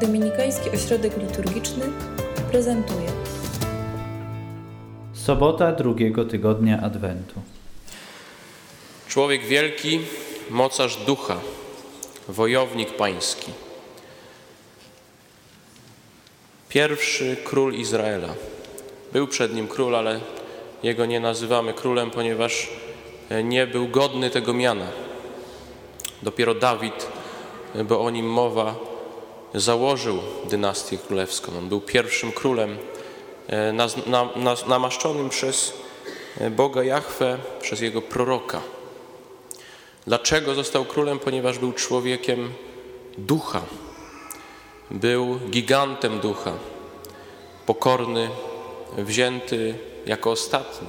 Dominikański Ośrodek Liturgiczny prezentuje Sobota drugiego tygodnia Adwentu. Człowiek wielki, mocarz ducha, wojownik pański. Pierwszy król Izraela. Był przed nim król, ale jego nie nazywamy królem, ponieważ nie był godny tego miana. Dopiero Dawid, bo o nim mowa, założył dynastię królewską. On był pierwszym królem e, namaszczonym przez Boga Jahwe, przez jego proroka. Dlaczego został królem? Ponieważ był człowiekiem ducha. Był gigantem ducha, pokorny, wzięty jako ostatni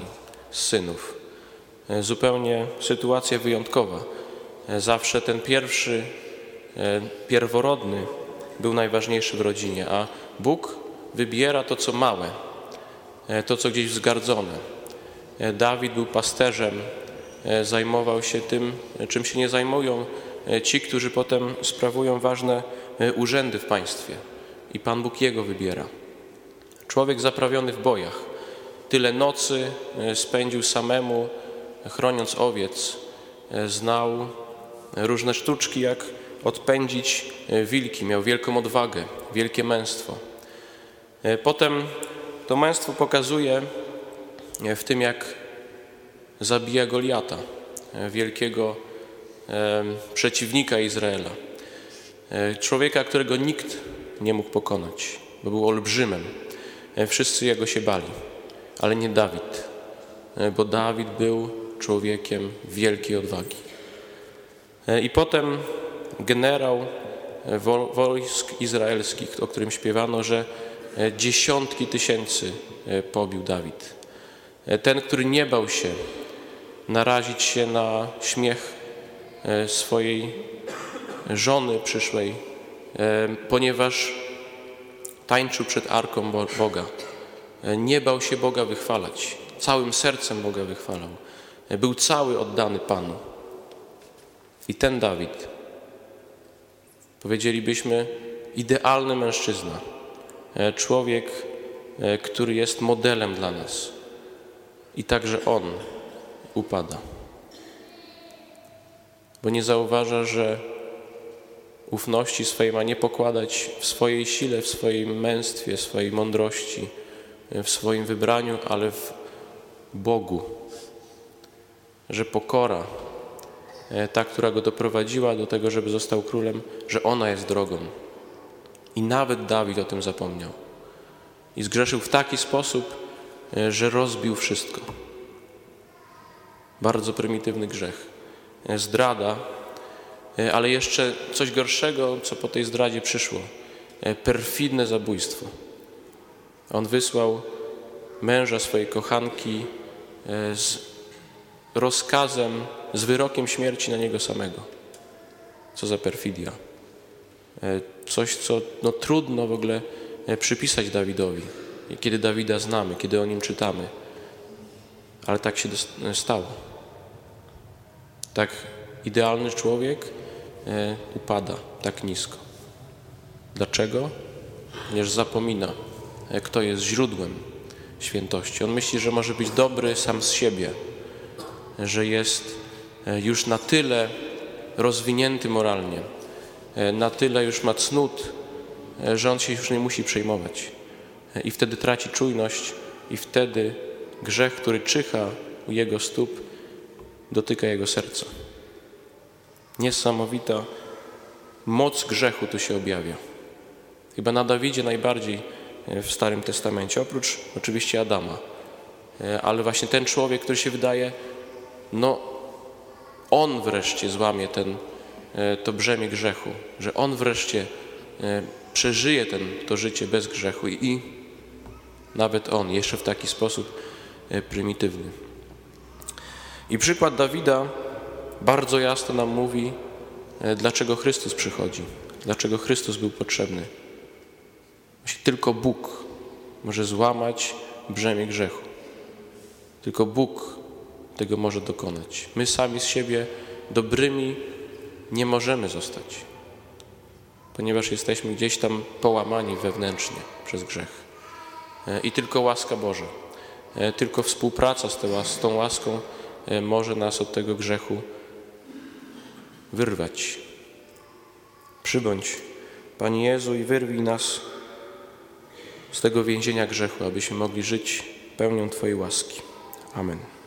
z synów. E, zupełnie sytuacja wyjątkowa. E, zawsze ten pierwszy, e, pierworodny był najważniejszy w rodzinie, a Bóg wybiera to, co małe, to, co gdzieś wzgardzone. Dawid był pasterzem, zajmował się tym, czym się nie zajmują ci, którzy potem sprawują ważne urzędy w państwie. I Pan Bóg jego wybiera. Człowiek zaprawiony w bojach. Tyle nocy spędził samemu, chroniąc owiec, znał różne sztuczki, jak odpędzić wilki. Miał wielką odwagę, wielkie męstwo. Potem to męstwo pokazuje w tym, jak zabija Goliata, wielkiego przeciwnika Izraela. Człowieka, którego nikt nie mógł pokonać, bo był olbrzymem. Wszyscy jego się bali, ale nie Dawid, bo Dawid był człowiekiem wielkiej odwagi. E, I potem generał e, wojsk izraelskich, o którym śpiewano, że e, dziesiątki tysięcy pobił Dawid. Ten, który nie bał się narazić się na śmiech swojej żony przyszłej, ponieważ tańczył przed arką Boga. Nie bał się Boga wychwalać, całym sercem Boga wychwalał. Był cały oddany Panu. I ten Dawid, powiedzielibyśmy, idealny mężczyzna, e, człowiek, e, który jest modelem dla nas. I także on upada. Bo nie zauważa, że ufności swojej ma nie pokładać w swojej sile, w swoim męstwie, w swojej mądrości, e, w swoim wybraniu, ale w Bogu. Że pokora ta, która go doprowadziła do tego, żeby został królem, że ona jest drogą. I nawet Dawid o tym zapomniał. I zgrzeszył w taki sposób, e, że rozbił wszystko. Bardzo prymitywny grzech. E, zdrada, ale jeszcze coś gorszego, co po tej zdradzie przyszło. Perfidne zabójstwo. On wysłał męża swojej kochanki z rozkazem z wyrokiem śmierci na niego samego. Co za perfidia. E, coś, co no, trudno w ogóle e, przypisać Dawidowi, kiedy Dawida znamy, kiedy o nim czytamy. Ale tak się e, stało. Tak idealny człowiek upada tak nisko. Dlaczego? Ponieważ zapomina, kto jest źródłem świętości. On myśli, że może być dobry sam z siebie, że jest już na tyle rozwinięty moralnie, e, na tyle już ma cnót, e, że on się już nie musi przejmować. I wtedy traci czujność, i wtedy grzech, który czyha u jego stóp, dotyka jego serca. Niesamowita moc grzechu tu się objawia. Chyba na Dawidzie najbardziej w Starym Testamencie, oprócz oczywiście Adama. Ale właśnie ten człowiek, który się wydaje, no on wreszcie złamie ten, e, to brzemię grzechu, że On wreszcie e, przeżyje ten, to życie bez grzechu i nawet On, jeszcze w taki sposób e, prymitywny. I przykład Dawida bardzo jasno nam mówi, dlaczego Chrystus przychodzi, dlaczego Chrystus był potrzebny. Tylko Bóg może złamać brzemię grzechu. Tylko Bóg tego może dokonać. My sami z siebie dobrymi nie możemy zostać, ponieważ jesteśmy gdzieś tam połamani wewnętrznie przez grzech. E, I tylko łaska Boża, e, tylko współpraca z, tą, łaską e, może nas od tego grzechu wyrwać. Przybądź, Panie Jezu, i wyrwij nas z tego więzienia grzechu, abyśmy mogli żyć pełnią Twojej łaski. Amen.